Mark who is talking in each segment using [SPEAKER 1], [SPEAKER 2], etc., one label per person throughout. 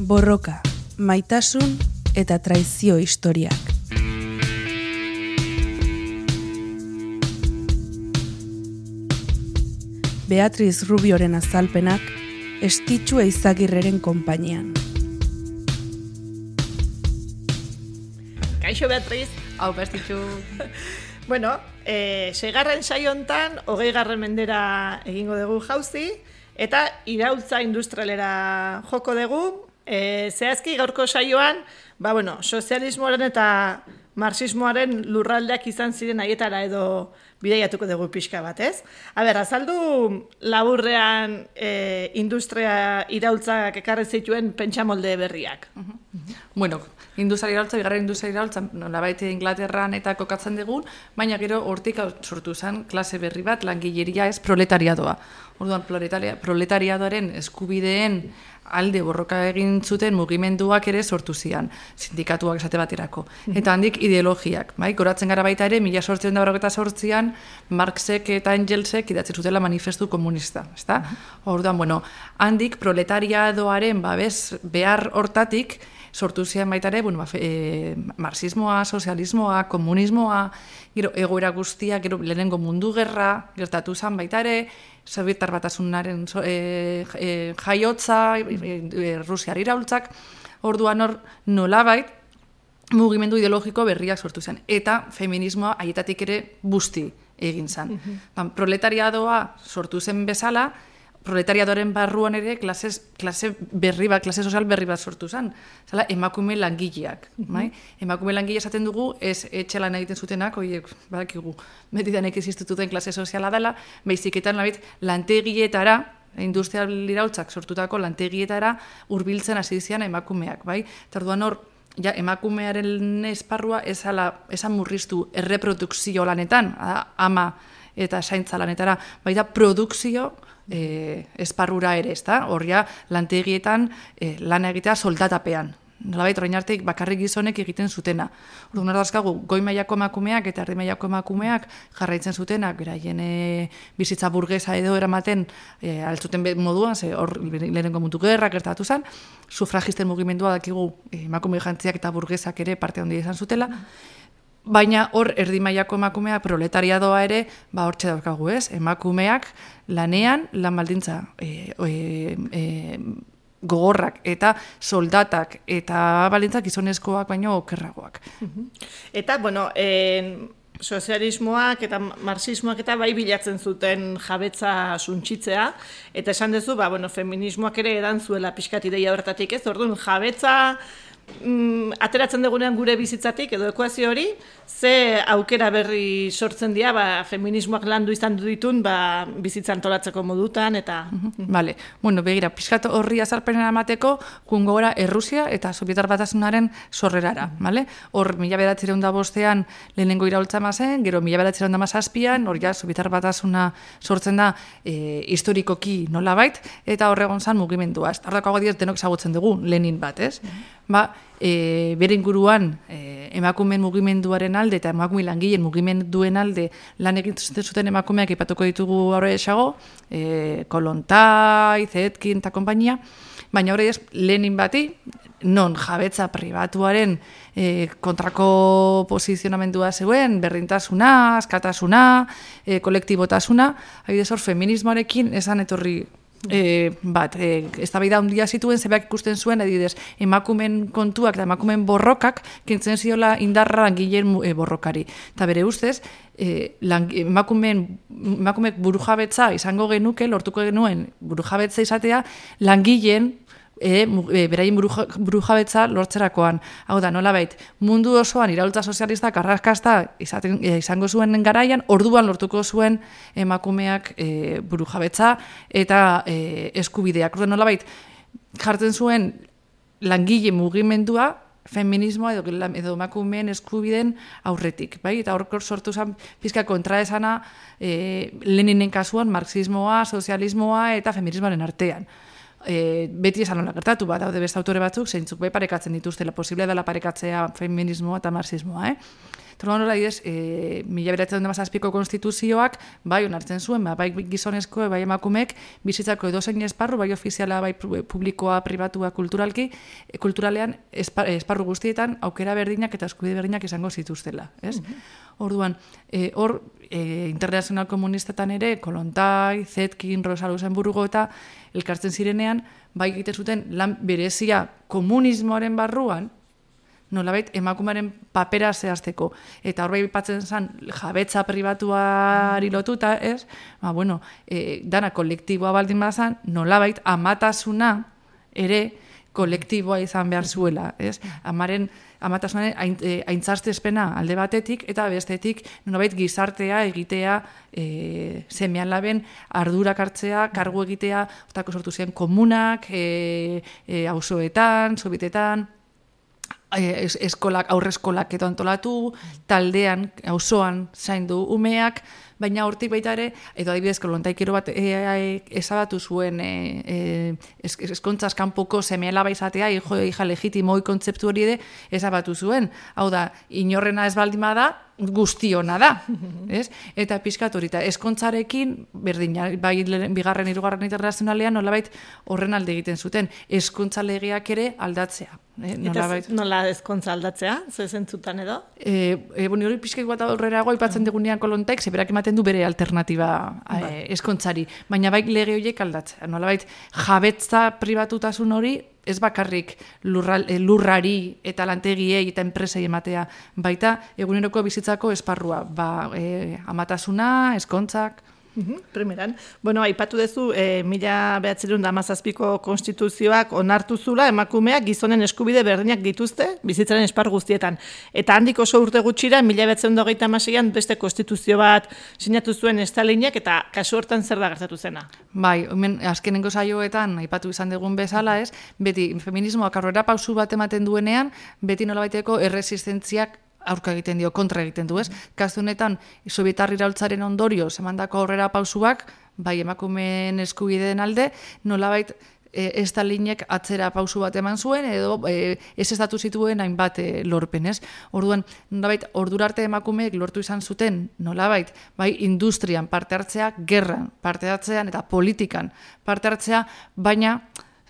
[SPEAKER 1] borroka, maitasun eta traizio historiak. Beatriz Rubioren azalpenak estitxu eizagirreren konpainian.
[SPEAKER 2] Kaixo Beatriz,
[SPEAKER 3] Hau, bestitxu.
[SPEAKER 2] bueno, e, segarren saiontan, hogei garren mendera egingo dugu jauzi, eta iraultza industrialera joko dugu, e, zehazki gaurko saioan, ba bueno, sozialismoaren eta marxismoaren lurraldeak izan ziren aietara edo bideiatuko dugu pixka bat, ez? A ber, azaldu laburrean e, industria iraultzak ekarri zituen pentsamolde berriak.
[SPEAKER 3] Bueno, industria iraultza, bigarren industria iraultza, nolabait Inglaterran eta kokatzen dugun, baina gero hortik sortu zen klase berri bat, langileria ez proletariadoa. Orduan, proletaria, proletariadoaren eskubideen alde borroka egin zuten mugimenduak ere sortu zian, sindikatuak esate baterako. Eta handik ideologiak, bai? Goratzen gara baita ere, mila sortzen da eta sortzian, Marxek eta Engelsek idatzen zutela manifestu komunista, ezta? Orduan, bueno, handik proletariadoaren babes behar hortatik, sortu zian baita ere, bueno, ba, e, marxismoa, sozialismoa, komunismoa, gero egoera guztia, gero lehenengo mundu gerra, gertatu zen baita ere, Sovietar batasunaren e, e, jaiotza, e, e, Rusiar iraultzak, orduan hor nolabait, mugimendu ideologiko berriak sortu zen. Eta feminismoa haietatik ere busti egin zen. Mm proletariadoa sortu zen bezala, proletariadoren barruan ere klases, klase berri bat, klase sozial berri bat sortu zen. Zala, emakume langileak. Mm bai? Emakume langile esaten dugu, ez etxelan egiten zutenak, oiek, badakigu, metidanek existituten klase soziala dela, behiziketan labit, lantegietara, industrial iraultzak sortutako lantegietara hurbiltzen hasi zian emakumeak, bai? Tarduan hor, ja, emakumearen esparrua ezala, esan murriztu erreprodukzio lanetan, ama eta zaintza lanetara, baita produkzio, e, esparrura ere, ezta? Horria lantegietan e, lana egitea soldatapean. Nolabait orain arte bakarrik gizonek egiten zutena. Orduan hor dazkagu goi mailako emakumeak eta erdi mailako emakumeak jarraitzen zutenak beraien e, bizitza burgesa edo eramaten e, altzuten moduan, ze hor lehenengo mundu gerra gertatu zen, sufragisten mugimendua dakigu e, emakume jantziak eta burgesak ere parte handi izan zutela. Baina hor erdi mailako emakumeak proletariadoa ere, ba hortxe daukagu ez, emakumeak lanean, lan baldintza e, e, e, gogorrak eta soldatak eta baldintzak izonezkoak baino okerragoak.
[SPEAKER 2] Eta, bueno, en, sozialismoak eta marxismoak eta bai bilatzen zuten jabetza suntxitzea, eta esan duzu, ba, bueno, feminismoak ere edan zuela pixkat ideia horretatik ez, orduan jabetza mm, ateratzen dugunean gure bizitzatik edo ekuazio hori, ze aukera berri sortzen dira, ba, feminismoak landu izan du ditun, ba, bizitzan tolatzeko modutan, eta...
[SPEAKER 3] Vale. Bueno, begira, pixkat horri azalpenen amateko, jungo gora Errusia eta Sovietar batasunaren sorrerara, vale? Hor, mila bedatzeron da bostean lehenengo iraultza mazen, gero mila bedatzeron da mazazpian, hor ja, Sovietar batasuna sortzen da e, historikoki nola bait, eta horregon zan mugimendua. Ez tardako denok zagutzen dugu, Lenin bat, ez? Ba, e, bere inguruan e, emakumeen mugimenduaren alde eta emakume langileen mugimenduen alde lan egiten zuten emakumeak ipatuko ditugu aurre esago, e, Kolontai, Zetkin eta konpainia, baina horre Lenin bati, non jabetza pribatuaren e, kontrako posizionamendua zeuen, berrintasuna, askatasuna, e, kolektibotasuna, hori hor feminismoarekin esan etorri E, bat, e, ez da handia zituen, zebeak ikusten zuen, edidez, emakumen kontuak eta emakumen borrokak, kintzen ziola indarra langileen e, borrokari. Eta bere ustez, e, lang, emakumen, emakumek burujabetza izango genuke, lortuko genuen burujabetza izatea, langileen e, e, beraien burujabetza lortzerakoan. Hau da, nola bait, mundu osoan iraultza sozialistak arrakasta izaten, e, izango zuen garaian, orduan lortuko zuen emakumeak e, burujabetza eta e, eskubideak. Orduan, nola bait, jartzen zuen langile mugimendua, feminismoa edo, edo emakumeen eskubiden aurretik. Bai? Eta horkor sortu zen pizka kontraesana e, Leninen kasuan marxismoa, sozialismoa eta feminismoaren artean e, beti esan hola gertatu, ba, daude beste autore batzuk, zeintzuk be parekatzen dituzte, la posible dela parekatzea feminismoa eta marxismoa, eh? Eta hori adibidez, e, mila beratzen mazazpiko konstituzioak, bai onartzen zuen, ba, bai gizonezko, bai emakumek, bizitzako edozein esparru, bai ofiziala, bai publikoa, pribatua, kulturalki, e, kulturalean esparru guztietan aukera berdinak eta eskubide berdinak izango zituztela. Ez? Mm Orduan, e, hor, e, internazional komunistetan ere, Kolontai, Zetkin, Rosa Luxemburgo eta elkartzen zirenean, bai egiten zuten lan berezia komunismoaren barruan, nolabait emakumaren papera zehazteko. Eta hor bai patzen zen jabetza pribatuari lotuta, ez? Ba, bueno, e, dana kolektiboa baldin bazan, nolabait amatasuna ere kolektiboa izan behar zuela, ez? Amaren amatasunen eh, aintzartezpena alde batetik eta bestetik nolabait gizartea egitea e, semean laben ardurak hartzea, kargu egitea, otako sortu ziren komunak, e, e, auzoetan, sobitetan, eskolak, aurre eskolak edo antolatu, taldean, auzoan zaindu umeak, baina hortik baita ere, edo adibidez, kolontaikero bat e, ezabatu zuen e, e, eskontzaz kanpoko semeela baizatea, hijo, hija legitimo kontzeptu hori ere, ezabatu zuen. Hau da, inorrena ez baldima da, guztiona da, ez? Eta pizkat hori, eskontzarekin, berdin, bai bigarren, irugarren internazionalean, nolabait horren alde egiten zuten, eskontza legeak ere aldatzea.
[SPEAKER 2] Eh, Eta nola eskontza aldatzea, ze zentzutan edo?
[SPEAKER 3] E, e, bon, hori pizkat bat aurrera goa, ipatzen degunean kolontek, zeberak ematen du bere alternatiba e, eskontzari, baina bai lege horiek aldatzea. Nolabait, jabetza pribatutasun hori, ez bakarrik lurral, eh, lurrari eta lantegiei eta enpresei ematea, baita eguneroko bizitzako esparrua, ba, e, amatasuna, eskontzak...
[SPEAKER 2] Primeran. Bueno, aipatu duzu, e, mila behatzerun damazazpiko konstituzioak onartu zula, emakumeak gizonen eskubide berdinak dituzte, bizitzaren espar guztietan. Eta handik oso urte gutxira, mila behatzerun dogeita amaseian, beste konstituzio bat sinatu zuen estalinek, eta kasu hortan zer da gertatu zena?
[SPEAKER 3] Bai, hemen azkenengo saioetan, aipatu izan dugun bezala ez, beti feminismoak aurrera pausu bat ematen duenean, beti nolabaiteko erresistentziak aurka egiten dio, kontra egiten du, ez? Kastu honetan, sobietar iraultzaren ondorio, zemandako aurrera pausuak, bai emakumeen eskubideen alde, nolabait e, ez da linek atzera pausu bat eman zuen, edo e, ez estatu zituen hainbat e, lorpen, ez? Orduan, nolabait, ordurarte emakumeek lortu izan zuten, nolabait, bai industrian parte hartzea, gerran parte hartzean, eta politikan parte hartzea, baina,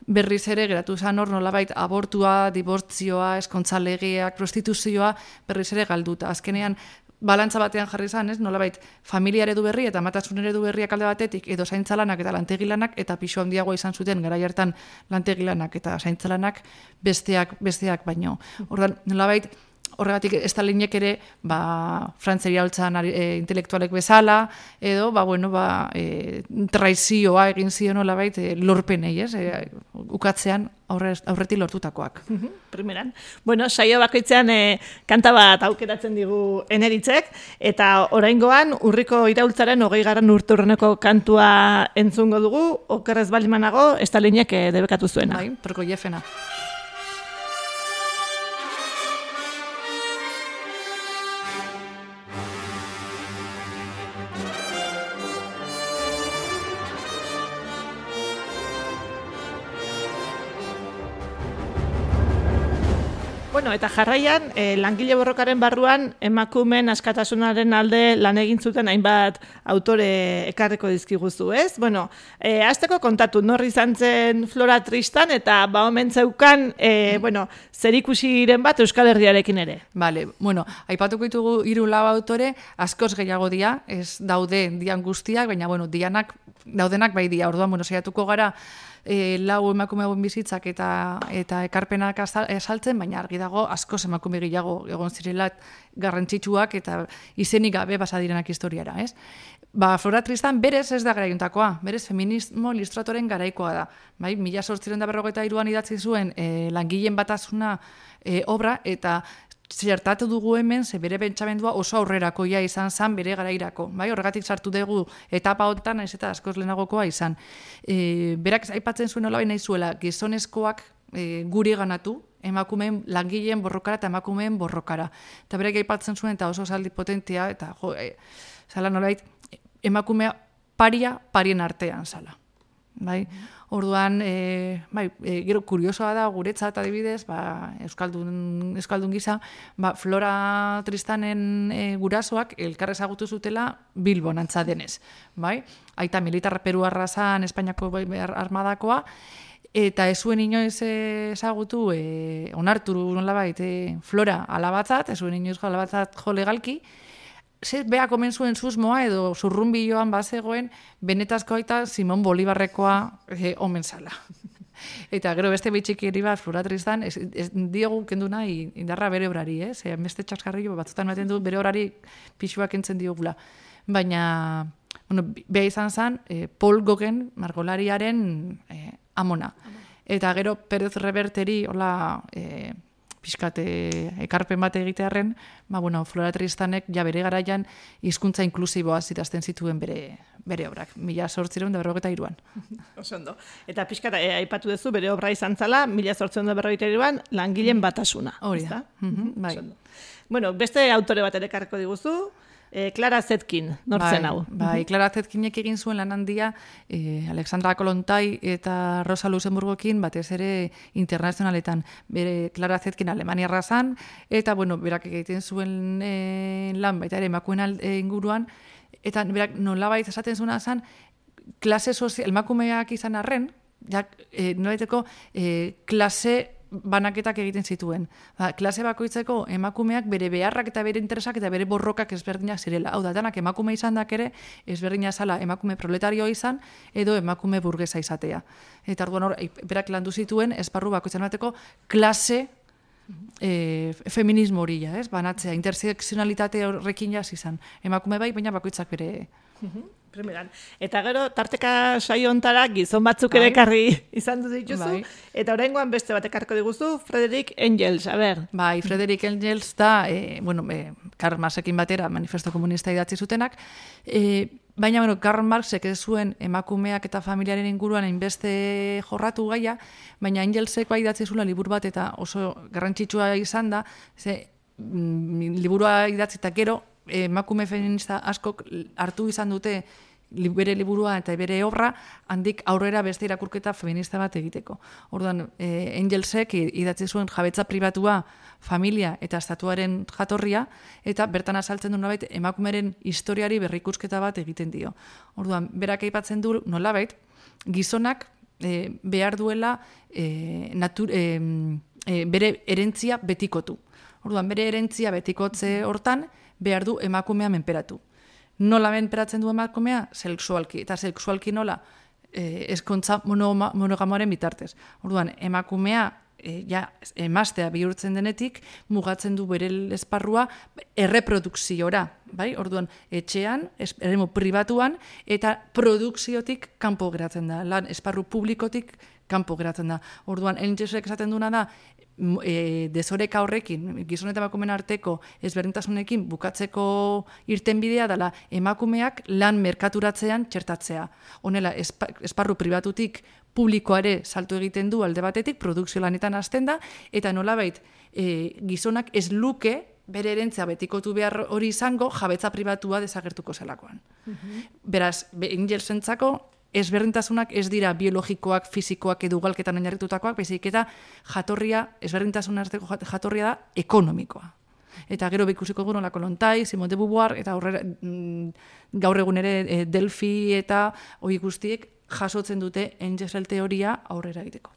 [SPEAKER 3] berriz ere geratu zan hor nolabait abortua, dibortzioa, eskontzalegeak, prostituzioa berriz ere galduta. Azkenean, balantza batean jarri zan, ez? Nolabait, familia eredu berri eta matasun eredu berriak alde batetik, edo zaintzalanak eta lantegilanak, eta pixo handiagoa izan zuten gara hartan lantegilanak eta zaintzalanak besteak, besteak baino. Ordan, nolabait, horregatik ez da linek ere ba, frantzeria holtzan e, intelektualek bezala, edo ba, bueno, ba, e, traizioa egin zion nola bait, e, lorpenei, ez? E, ukatzean aurre, aurreti lortutakoak.
[SPEAKER 2] Primeran. Bueno, saio bakoitzean e, kanta bat aukeratzen digu eneritzek, eta oraingoan urriko iraultzaren hogei garran urturreneko kantua entzungo dugu, okerrez baldimanago, ez da linek e, debekatu zuena.
[SPEAKER 3] Bai, proko jefena.
[SPEAKER 2] Bueno, eta jarraian, e, langile borrokaren barruan, emakumen askatasunaren alde lan egin zuten hainbat autore ekarreko dizkiguzu, ez? Bueno, e, azteko kontatu, norri izan zen Flora Tristan, eta ba omen zeukan, e, bueno, zer ikusiren bat Euskal Herriarekin ere.
[SPEAKER 3] Vale, bueno, aipatuko ditugu hiru lau autore, askoz gehiago dia, ez daude dian guztiak, baina, bueno, dianak, daudenak bai dia, orduan, bueno, saiatuko gara, e, lau emakume hauen bizitzak eta eta ekarpenak esaltzen, baina argi dago asko emakume gehiago egon zirela garrantzitsuak eta izenik gabe basa direnak historiara, ez? Ba, Flora Tristan berez ez da garaiuntakoa, berez feminismo ilustratoren garaikoa da. Bai, mila sortziren da berrogeita iruan idatzi zuen e, langileen batasuna e, obra, eta zertatu dugu hemen, ze bere pentsamendua oso aurrerakoia izan zan bere garairako. Bai, horregatik sartu dugu etapa honetan, ez eta askoz lehenagokoa izan. E, berak aipatzen zuen olabai nahi zuela, gizonezkoak e, guri ganatu, emakumeen langileen borrokara eta emakumeen borrokara. Eta berak aipatzen zuen eta oso saldi potentia, eta jo, e, zala nolait, emakumea paria parien artean zala. bai. Orduan, e, bai, e, gero kuriosoa da guretzat adibidez, ba, euskaldun euskaldun gisa, ba, Flora Tristanen e, gurasoak elkar ezagutu zutela Bilbon antza denez, bai? Aita militar peruarra zan Espainiako bai, armadakoa eta ez zuen inoiz ezagutu e, onartu nolabait e, Flora alabatzat, ez zuen inoiz alabatzat jo legalki, ze beha komen zuen susmoa edo zurrunbiloan bazegoen benetazko aita Simon Bolibarrekoa e, omen zala. Eta gero beste bitxik eri bat floratriztan, ez, ez diogu kendu nahi indarra bere horari, eh? Zer, beste txaskarri batzutan baten du bere horari pixuak entzen diogula. Baina, bueno, beha izan zen, e, Paul Gogen, margolariaren e, amona. Eta gero Perez Reverteri, hola, e, pixkate ekarpen bat egitearen, ba, bueno, Flora Tristanek ja bere garaian hizkuntza inklusiboa zitazten zituen bere bere obrak, mila sortzireun da berrogeta iruan.
[SPEAKER 2] Osondo. Eta pixkata, e, aipatu duzu bere obra izan zala, mila sortzireun da berrogeta iruan, langileen batasuna.
[SPEAKER 3] Hori da. Mm bai.
[SPEAKER 2] Bueno, beste autore bat ere diguzu, e, Clara Zetkin, nortzen
[SPEAKER 3] bai,
[SPEAKER 2] hau.
[SPEAKER 3] Bai, Clara Zetkinek egin zuen lan handia e, Alexandra Kolontai eta Rosa Luxemburgokin batez ere internazionaletan. Bere Clara Zetkin Alemania razan, eta bueno, berak egiten zuen e, lan baita ere emakuen inguruan, eta berak nolabait esaten zuena zen, klase sozial, emakumeak izan arren, ja, e, nolaiteko e, klase banaketak egiten zituen. Ba, klase bakoitzeko emakumeak bere beharrak eta bere interesak eta bere borrokak ezberdinak zirela. Hau da, danak emakume izan ere, ezberdina zala emakume proletario izan, edo emakume burgesa izatea. Eta orduan hor, berak landu zituen, esparru bakoitzan bateko, klase e, feminismo hori, ez? Banatzea, interseksionalitate horrekin jaz izan. Emakume bai, baina bakoitzak bere...
[SPEAKER 2] Primeran. Eta gero, tarteka saio ontara gizon batzuk ere bai. karri izan dut dituzu. Bai. Eta oraingoan beste bat ekarko diguzu, Frederick Engels, a ber.
[SPEAKER 3] Bai, Frederick Engels da, e, bueno, e, Karl Marxekin batera manifesto komunista idatzi zutenak, e, baina, bueno, Karl Marxek ez zuen emakumeak eta familiaren inguruan hainbeste jorratu gaia, baina Engelsek bai idatzi zula libur bat eta oso garrantzitsua izan da, ze, mm, liburua idatzi eta gero, emakume feminista askok hartu izan dute bere liburua eta bere obra handik aurrera beste irakurketa feminista bat egiteko. Orduan, e, Angelsek idatzi zuen jabetza pribatua, familia eta estatuaren jatorria eta bertan azaltzen du nolabait emakumeren historiari berrikusketa bat egiten dio. Orduan, berak aipatzen du nolabait gizonak e, behar duela e, natur, e, e, bere erentzia betikotu. Orduan, bere erentzia betikotze hortan, behar du emakumea menperatu. Nola menperatzen du emakumea? Sexualki. Eta sexualki nola? E, eskontza monogamoaren bitartez. Orduan, emakumea e, ja, emaztea bihurtzen denetik, mugatzen du bere esparrua erreprodukziora. Bai? Orduan, etxean, eremu pribatuan, eta produkziotik kanpo geratzen da. Lan, esparru publikotik kanpo geratzen da. Orduan, entxesek esaten duna da, e, desoreka horrekin, gizon eta emakumeen arteko ezberdintasunekin bukatzeko irtenbidea dela emakumeak lan merkaturatzean txertatzea. Honela, esparru pribatutik publikoare saltu egiten du alde batetik, produkzio lanetan hasten da, eta nolabait e, gizonak ez luke bere erentzea betikotu behar hori izango jabetza pribatua desagertuko zelakoan. Mm Beraz, zentzako, ezberdintasunak ez dira biologikoak, fisikoak edo galketan oinarritutakoak, baizik eta jatorria, ezberdintasun arteko jatorria da ekonomikoa. Eta gero bikusiko gu nolako lontai, Simon de Beauvoir, eta aurrera, mm, gaur egun ere e, Delphi eta hori guztiek jasotzen dute Engelsel teoria aurrera egiteko.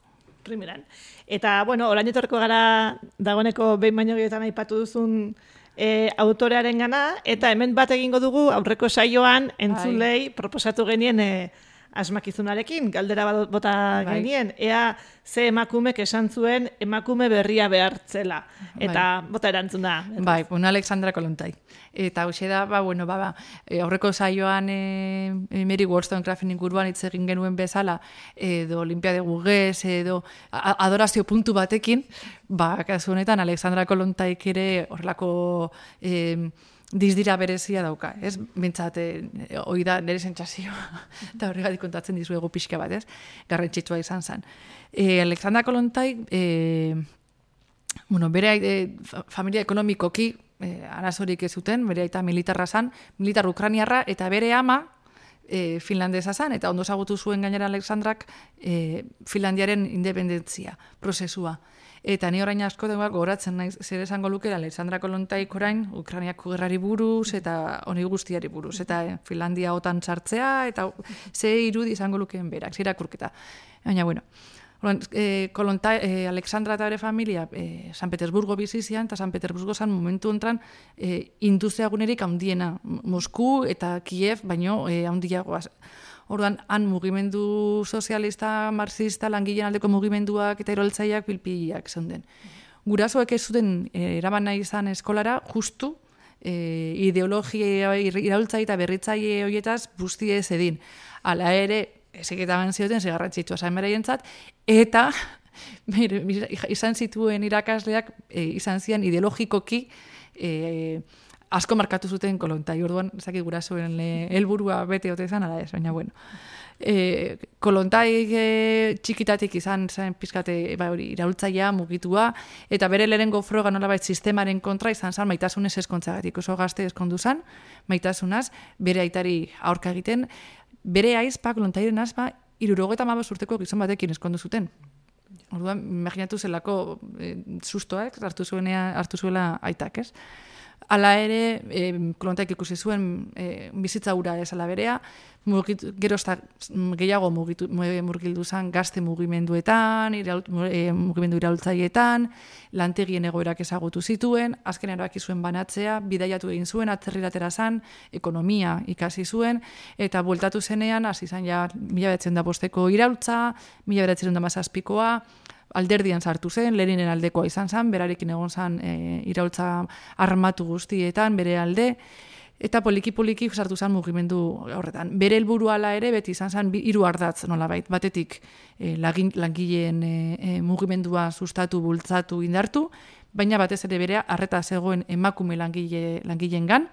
[SPEAKER 2] Primeran. Eta, bueno, orain etorko gara dagoeneko behin baino gehietan aipatu duzun e, autorearen gana, eta hemen bat egingo dugu aurreko saioan entzulei bai. proposatu genien e, asmakizunarekin, galdera bota bai. genien, ea ze emakumek esan zuen emakume berria behartzela. Eta bai. bota erantzuna.
[SPEAKER 3] Bai, un Alexandra Kolontai. Eta hoxe da, ba, bueno, ba, ba, e, aurreko saioan e, Mary Wollstonecraftin inguruan hitz egin genuen bezala, edo Olimpia de Gugez, edo adorazio puntu batekin, ba, kasu honetan Alexandra Kolontaik ere horrelako... E, dizdira berezia dauka, ez? Bintzat, e, hoi da nire sentsazioa, eta horregatik kontatzen dizuegu pixka bat, ez? Garrantzitsua izan zen. E, Alexandra Kolontai, e, bueno, bere e, familia ekonomikoki e, arazorik ez zuten, bere aita militarra zan, militar ukraniarra, eta bere ama, e, finlandesa zan, eta ondo zagutu zuen gainera Alexandrak e, Finlandiaren independentzia prozesua. Eta ni orain asko dugu goratzen naiz zer esango lukera Alexandra Kolontaik orain Ukrainiako gerrari buruz eta honi guztiari buruz eta eh, Finlandia otan sartzea eta ze irudi izango lukeen berak, irakurketa. Baina bueno, Orduan, e, kolonta, e, Alexandra eta bere familia e, San Petersburgo bizizian, eta San Petersburgo zan momentu ontran e, industria handiena, Mosku eta Kiev, baino e, handiagoaz. Orduan, han mugimendu sozialista, marxista, langileen aldeko mugimenduak eta iroltzaileak bilpileak den. Gurasoek ez zuten e, eraman nahi izan eskolara, justu, e, ideologia iraultzaile eta berritzaile horietaz guztie ez edin. Hala ere, ezeketaban zioten zigarratxitxua zain beraientzat, eta izan zituen irakasleak e, izan zian ideologikoki e, asko markatu zuten kolontai, orduan, ezaki gura zuen helburua bete ote izan, ala ez, baina bueno. E, kolontai e, txikitatik izan zen pizkate ba, hori iraultzaia mugitua eta bere lehenengo froga nolabait sistemaren kontra izan zen maitasunez eskontzagatik oso gazte eskondu zen maitasunaz bere aitari aurka egiten bere aizpa, kolontairen azpa, irurogeta mabaz urteko gizon batekin eskondu zuten. Orduan, imaginatu zelako e, sustoak hartu, zuenea, hartu zuela aitak, ez? Hala ere, e, klontaik ikusi zuen e, bizitza ura ez ala berea, mugit, gero gehiago mugitu, murgildu zen gazte mugimenduetan, irault, e, mugimendu iraultzaietan, lantegien egoerak ezagutu zituen, azken erabaki zuen banatzea, bidaiatu egin zuen, atzerriratera zen, ekonomia ikasi zuen, eta bueltatu zenean, hasi zen ja, mila betzen da bosteko iraultza, mila betzen da mazazpikoa, alderdian sartu zen, lerinen aldekoa izan zen, berarekin egon zen e, iraultza armatu guztietan, bere alde, eta poliki-poliki sartu zen mugimendu horretan. Bere helburu ala ere, beti izan zen, hiru ardatz nola bait, batetik e, langileen e, e, mugimendua sustatu, bultzatu, indartu, baina batez ere berea, arreta zegoen emakume langile, langileen gan,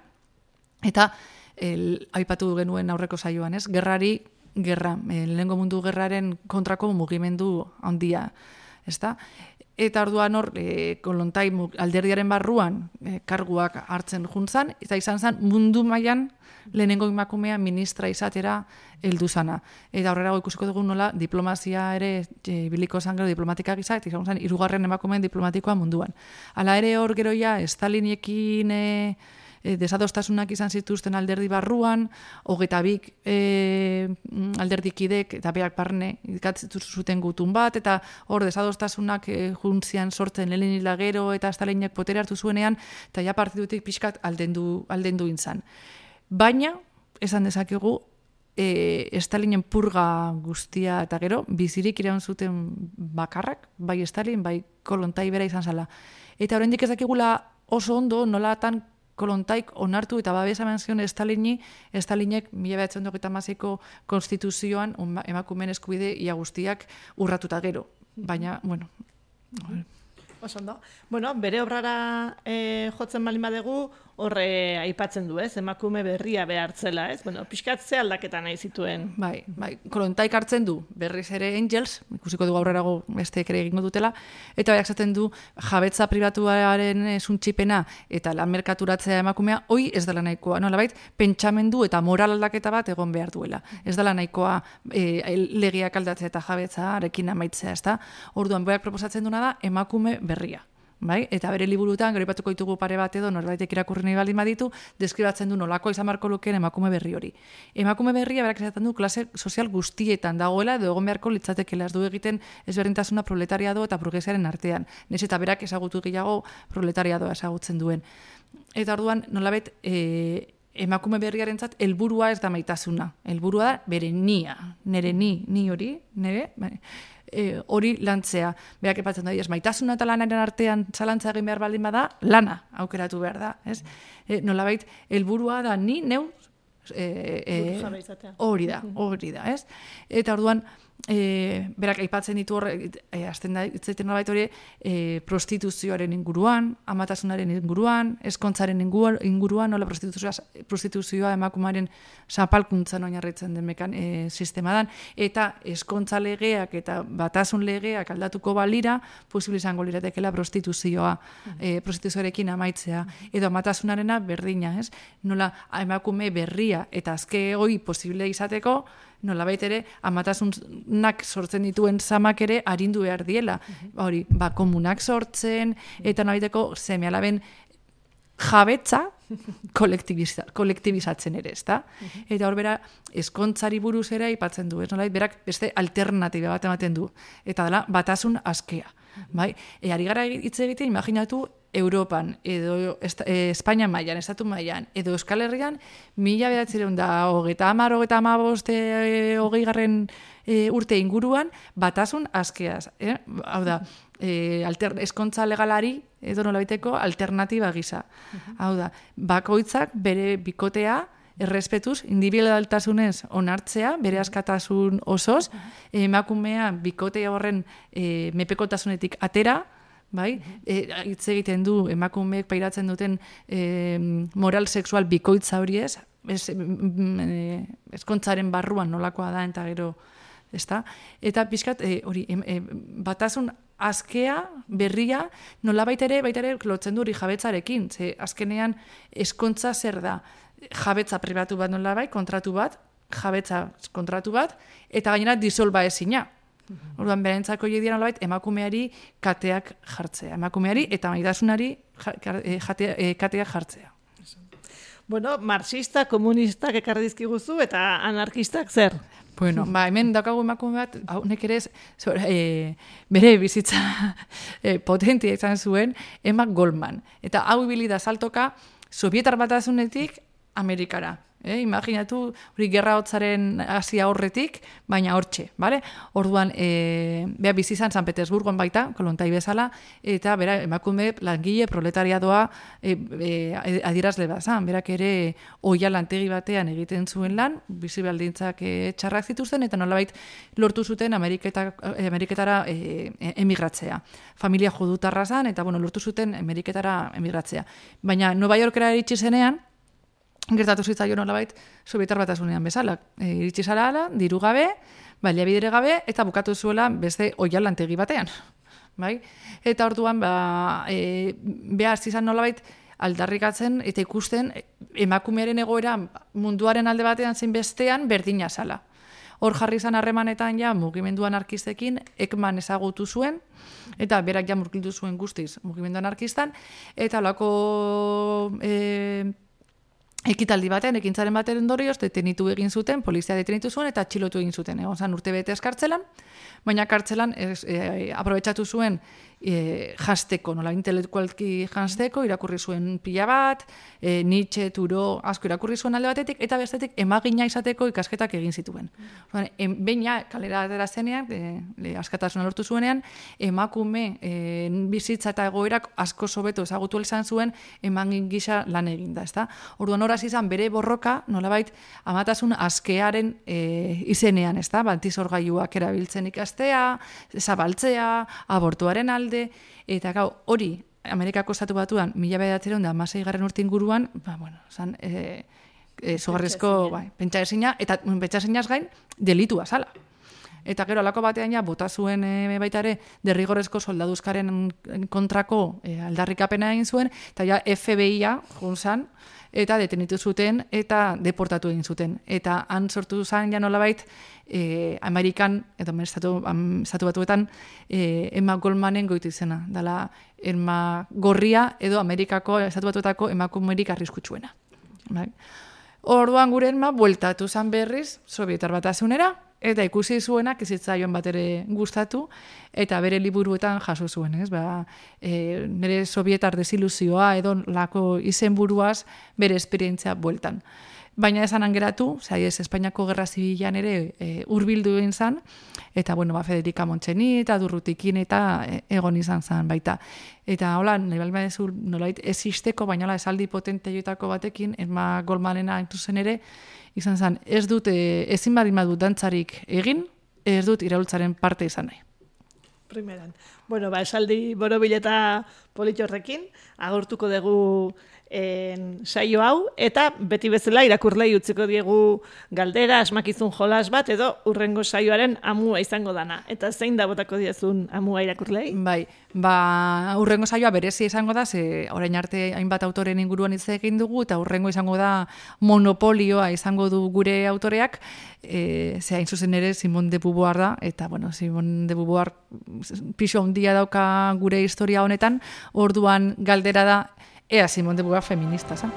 [SPEAKER 3] eta el, aipatu genuen aurreko saioan, ez? Gerrari, gerra, e, lehengo mundu gerraren kontrako mugimendu handia ezta? Eta orduan hor, e, kolontai alderdiaren barruan e, karguak hartzen juntzan, eta izan zen mundu mailan lehenengo emakumea ministra izatera heldu zana. Eta horrela ikusiko dugu nola diplomazia ere e, biliko zan gero diplomatikak izan, eta izan zen irugarren emakumeen diplomatikoa munduan. Hala ere hor geroia, Stalinekin... E, e, desadostasunak izan zituzten alderdi barruan, hogeta bik e, alderdikidek eta beak parne ikatzen zuten gutun bat, eta hor desadostasunak e, juntzian sortzen lehen hilagero eta estalinek potere hartu zuenean, eta ja partidutik pixkat aldendu, aldendu intzan. Baina, esan dezakegu, e, Estalinen purga guztia eta gero, bizirik iraun zuten bakarrak, bai Estalin, bai kolontai bera izan zala. Eta oraindik ezakigula oso ondo nolatan kolontaik onartu eta babesa eman zion Estalini, Estalinek mila behatzen maziko konstituzioan emakumen eskubide ia guztiak urratuta gero. Baina, bueno...
[SPEAKER 2] Osondo. Bueno, bere obrara e, jotzen balin badegu, horre aipatzen du, ez? Emakume berria behartzela, ez? Bueno, pixkat ze aldaketa nahi zituen.
[SPEAKER 3] Bai, bai, kolontaik hartzen du, berriz ere Angels, ikusiko du aurrerago beste ere egingo dutela, eta bai zaten du, jabetza pribatuaren suntxipena eta lan merkaturatzea emakumea, hoi ez dela nahikoa, nola bait, pentsamendu eta moral aldaketa bat egon behar duela. Ez dela nahikoa e, legiak aldatzea eta jabetza arekin amaitzea, ez da? Orduan, boiak proposatzen duna da, emakume berria bai? Eta bere liburutan geripatuko ditugu pare bat edo norbaitek irakurri nahi baldin baditu, deskribatzen du nolako izan marko lukeen emakume berri hori. Emakume berria berak esaten du klase sozial guztietan dagoela edo egon beharko litzatekeela ez du egiten ezberdintasuna proletariado eta burgesiaren artean. Nez eta berak ezagutu gehiago proletariadoa ezagutzen duen. Eta orduan nolabet e, emakume berriarentzat helburua ez da maitasuna. Helburua da bere nia, nere ni, ni hori, nere, bai e, hori lantzea. Beak epatzen da, maitasuna eta lanaren artean zalantza egin behar baldin bada, lana aukeratu behar da. Ez? E, nolabait, helburua da ni neu e, e, hori da, hori da, ez? Eta orduan, e, berak aipatzen ditu hor, e, azten da, itzaiten nolabait hori, e, prostituzioaren inguruan, amatasunaren inguruan, eskontzaren inguruan, nola prostituzioa, prostituzioa emakumaren zapalkuntzan oinarritzen den mekan e, sistema dan, eta eskontza legeak eta batasun legeak aldatuko balira, posible izango liratekela prostituzioa, e, prostituzioarekin amaitzea, edo amatasunarena berdina, ez? Nola emakume berria eta azke hoi posible izateko, nolabait ere amatasunak sortzen dituen zamak ere arindu behar diela. Hori, ba, komunak sortzen, eta nolabaiteko semialaben jabetza kolektibizatzen ere, ezta? Eta hor bera, eskontzari buruz ere ipatzen du, ez nolait, berak beste alternatiba bat ematen du. Eta dela, batasun askea. Bai? E, ari gara hitz egiten, imaginatu, Europan, edo e, Espainia mailan, Estatu mailan, edo Euskal Herrian, mila behatzireun da, hogeta amar, hogeta amaboste, e, hogei garren e, urte inguruan, batasun askeaz. Eh? Hau da, e, alter, eskontza legalari, edo nola biteko, alternatiba gisa. Hau da, bakoitzak bere bikotea, errespetuz, individualtasunez onartzea, bere askatasun osoz, emakumea bikotea horren e, mepekotasunetik atera, bai? E, hitz egiten du emakumeek pairatzen duten e, moral sexual bikoitza hori ez, ez e, eskontzaren barruan nolakoa da eta gero, ezta? Eta pixkat e, hori e, batasun azkea, berria, nola ere, baita ere, lotzen duri jabetzarekin, ze azkenean eskontza zer da, jabetza pribatu bat nola bai, kontratu bat, jabetza kontratu bat, eta gainera disolba ezina, Orduan berentzako jedia nolabait emakumeari kateak jartzea, emakumeari eta maitasunari eh, eh, kateak jartzea.
[SPEAKER 2] Bueno, marxista, komunistak ekarri dizkiguzu eta anarkistak zer?
[SPEAKER 3] Bueno, ba, hemen daukagu emakume bat, hau nek ere e, bere bizitza e, potentia izan zuen, Emma Goldman. Eta hau ibili da saltoka, Sovietar batasunetik Amerikara. E, imaginatu, hori gerra hotzaren hasia horretik, baina hortxe, bale? Orduan, e, beha bizi izan San Petersburgon baita, kolontai bezala, eta bera, emakume langile proletariadoa e, e, adirazle bazan, berak ere oia lantegi batean egiten zuen lan, bizi baldintzak e, txarrak zituzten, eta nolabait lortu zuten Ameriketa, Ameriketara e, emigratzea. Familia jodutarra zan, eta bueno, lortu zuten Ameriketara emigratzea. Baina Nova Yorkera eritsi zenean, gertatu zitzaio nolabait sobietar batasunean bezala. E, iritsi zara ala, diru gabe, balia bidere gabe, eta bukatu zuela beste oial lantegi batean. Bai? Eta orduan, ba, e, behar zizan nolabait, aldarrikatzen eta ikusten emakumearen egoera munduaren alde batean zein bestean berdina zala. Hor jarri izan harremanetan ja mugimendu anarkistekin ekman ezagutu zuen eta berak ja murkildu zuen guztiz mugimendu anarkistan eta lako e, ekitaldi batean, ekintzaren batean ondorioz, detenitu egin zuten, polizia detenitu zuen, eta txilotu egin zuten. Egon zan urte bete eskartzelan, baina kartzelan e, aprobetsatu zuen e, jasteko, nola intelektualki jasteko, irakurri zuen pila bat, e, Nietzsche, Turo, asko irakurri zuen alde batetik, eta bestetik emagina izateko ikasketak egin zituen. Mm. Em, Beina, kalera atera zenean, e, askatasuna lortu zuenean, emakume e, bizitza eta egoerak asko sobeto ezagutu izan zuen, emangin gisa lan eginda, ezta? Orduan horaz izan bere borroka, nolabait, amatasun askearen e, izenean, ezta? Bantizorgaiuak erabiltzen ikastea, zabaltzea, abortuaren alde, eta gau, hori, Amerikako estatu batuan, mila bedatzen da, masai garren urte inguruan, ba, bueno, zan, e, e, zogarrezko, bai, pentsa esina, eta pentsa gain, delitu azala. Eta gero, alako batean ja, bota zuen e, baita ere, derrigorezko soldaduzkaren kontrako e, aldarrikapena egin zuen, eta ja, FBI-a, junzan, eta detenitu zuten eta deportatu egin zuten. Eta han sortu zen ja nolabait e, Amerikan, edo estatu, estatu batuetan, e, Emma Goldmanen goitu izena. Dala, Emma Gorria edo Amerikako estatu batuetako emakumerik arriskutsuena. Bai. Orduan gure Emma, bueltatu zen berriz, Sovietar batasunera, eta ikusi zuenak ez joan bat ere gustatu eta bere liburuetan jaso zuen, ez? Ba, e, nire sovietar desiluzioa edo lako izenburuaz bere esperientzia bueltan. Baina esan angeratu, zai ez Espainiako Gerra Zibilan ere e, egin zan, eta bueno, ba, Federica Montxeni eta Durrutikin eta e, egon izan zan baita. Eta hola, nahi balma dezu, nolait, ez isteko, baina hola, esaldi potente joetako batekin, Emma Goldmanena zen ere, izan zen, ez dute ezin badi madu dantzarik egin, ez dut iraultzaren parte izan nahi.
[SPEAKER 2] Primeran. Bueno, ba, esaldi borobil eta agurtuko dugu en, saio hau, eta beti bezala irakurlei utziko diegu galdera, asmakizun jolas bat, edo urrengo saioaren amua izango dana. Eta zein da botako diezun amua irakurlei?
[SPEAKER 3] Bai, ba, urrengo saioa berezia izango da, ze orain arte hainbat autoren inguruan hitz egin dugu, eta urrengo izango da monopolioa izango du gure autoreak, e, ze hain zuzen ere Simon de Beauvoir da, eta bueno, Simon de Beauvoir pixo handia dauka gure historia honetan, orduan galdera da, ea Simón de Beauvoir feminista, ¿sabes?